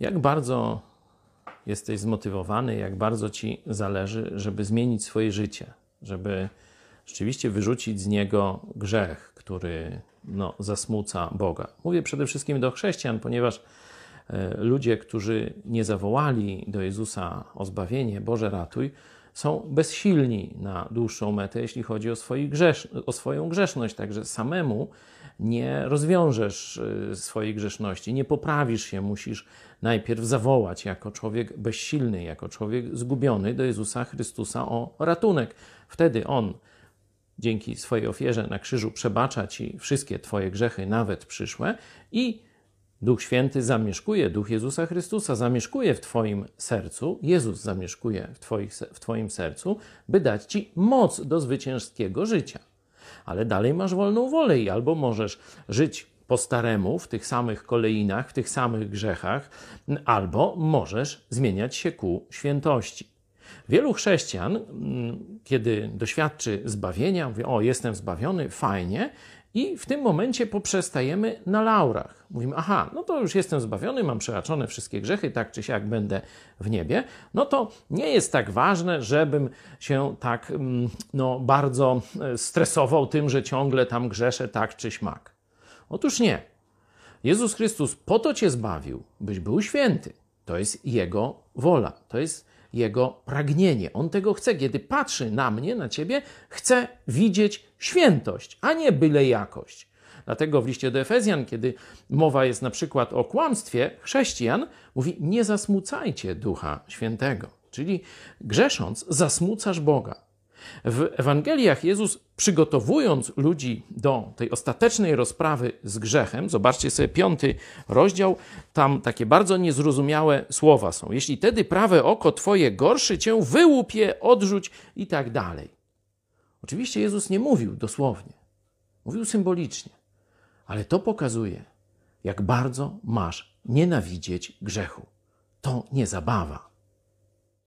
Jak bardzo jesteś zmotywowany, jak bardzo ci zależy, żeby zmienić swoje życie, żeby rzeczywiście wyrzucić z niego grzech, który no, zasmuca Boga. Mówię przede wszystkim do chrześcijan, ponieważ e, ludzie, którzy nie zawołali do Jezusa o zbawienie, Boże ratuj, są bezsilni na dłuższą metę, jeśli chodzi o, grzesz o swoją grzeszność. Także samemu nie rozwiążesz y, swojej grzeszności, nie poprawisz się, musisz najpierw zawołać jako człowiek bezsilny, jako człowiek zgubiony do Jezusa Chrystusa o ratunek. Wtedy On dzięki swojej ofierze na krzyżu przebacza ci wszystkie Twoje grzechy, nawet przyszłe, i Duch Święty zamieszkuje, Duch Jezusa Chrystusa zamieszkuje w Twoim sercu, Jezus zamieszkuje w, twoich, w Twoim sercu, by dać Ci moc do zwycięskiego życia. Ale dalej masz wolną wolę i albo możesz żyć po staremu, w tych samych koleinach, w tych samych grzechach, albo możesz zmieniać się ku świętości. Wielu chrześcijan, mm, kiedy doświadczy zbawienia, mówi: O, jestem zbawiony, fajnie, i w tym momencie poprzestajemy na laurach. Mówimy, aha, no to już jestem zbawiony, mam przebaczone wszystkie grzechy, tak czy siak będę w niebie. No to nie jest tak ważne, żebym się tak mm, no, bardzo e, stresował tym, że ciągle tam grzeszę tak czy śmak. Otóż nie. Jezus Chrystus po to cię zbawił, byś był święty. To jest Jego wola. To jest jego pragnienie. On tego chce. Kiedy patrzy na mnie, na ciebie, chce widzieć świętość, a nie byle jakość. Dlatego w liście do Efezjan, kiedy mowa jest na przykład o kłamstwie chrześcijan, mówi: Nie zasmucajcie Ducha Świętego. Czyli grzesząc, zasmucasz Boga. W Ewangeliach Jezus, przygotowując ludzi do tej ostatecznej rozprawy z grzechem, zobaczcie sobie piąty rozdział, tam takie bardzo niezrozumiałe słowa są. Jeśli tedy prawe oko twoje gorszy cię, wyłup je, odrzuć i tak dalej. Oczywiście Jezus nie mówił dosłownie, mówił symbolicznie, ale to pokazuje, jak bardzo masz nienawidzieć grzechu. To nie zabawa.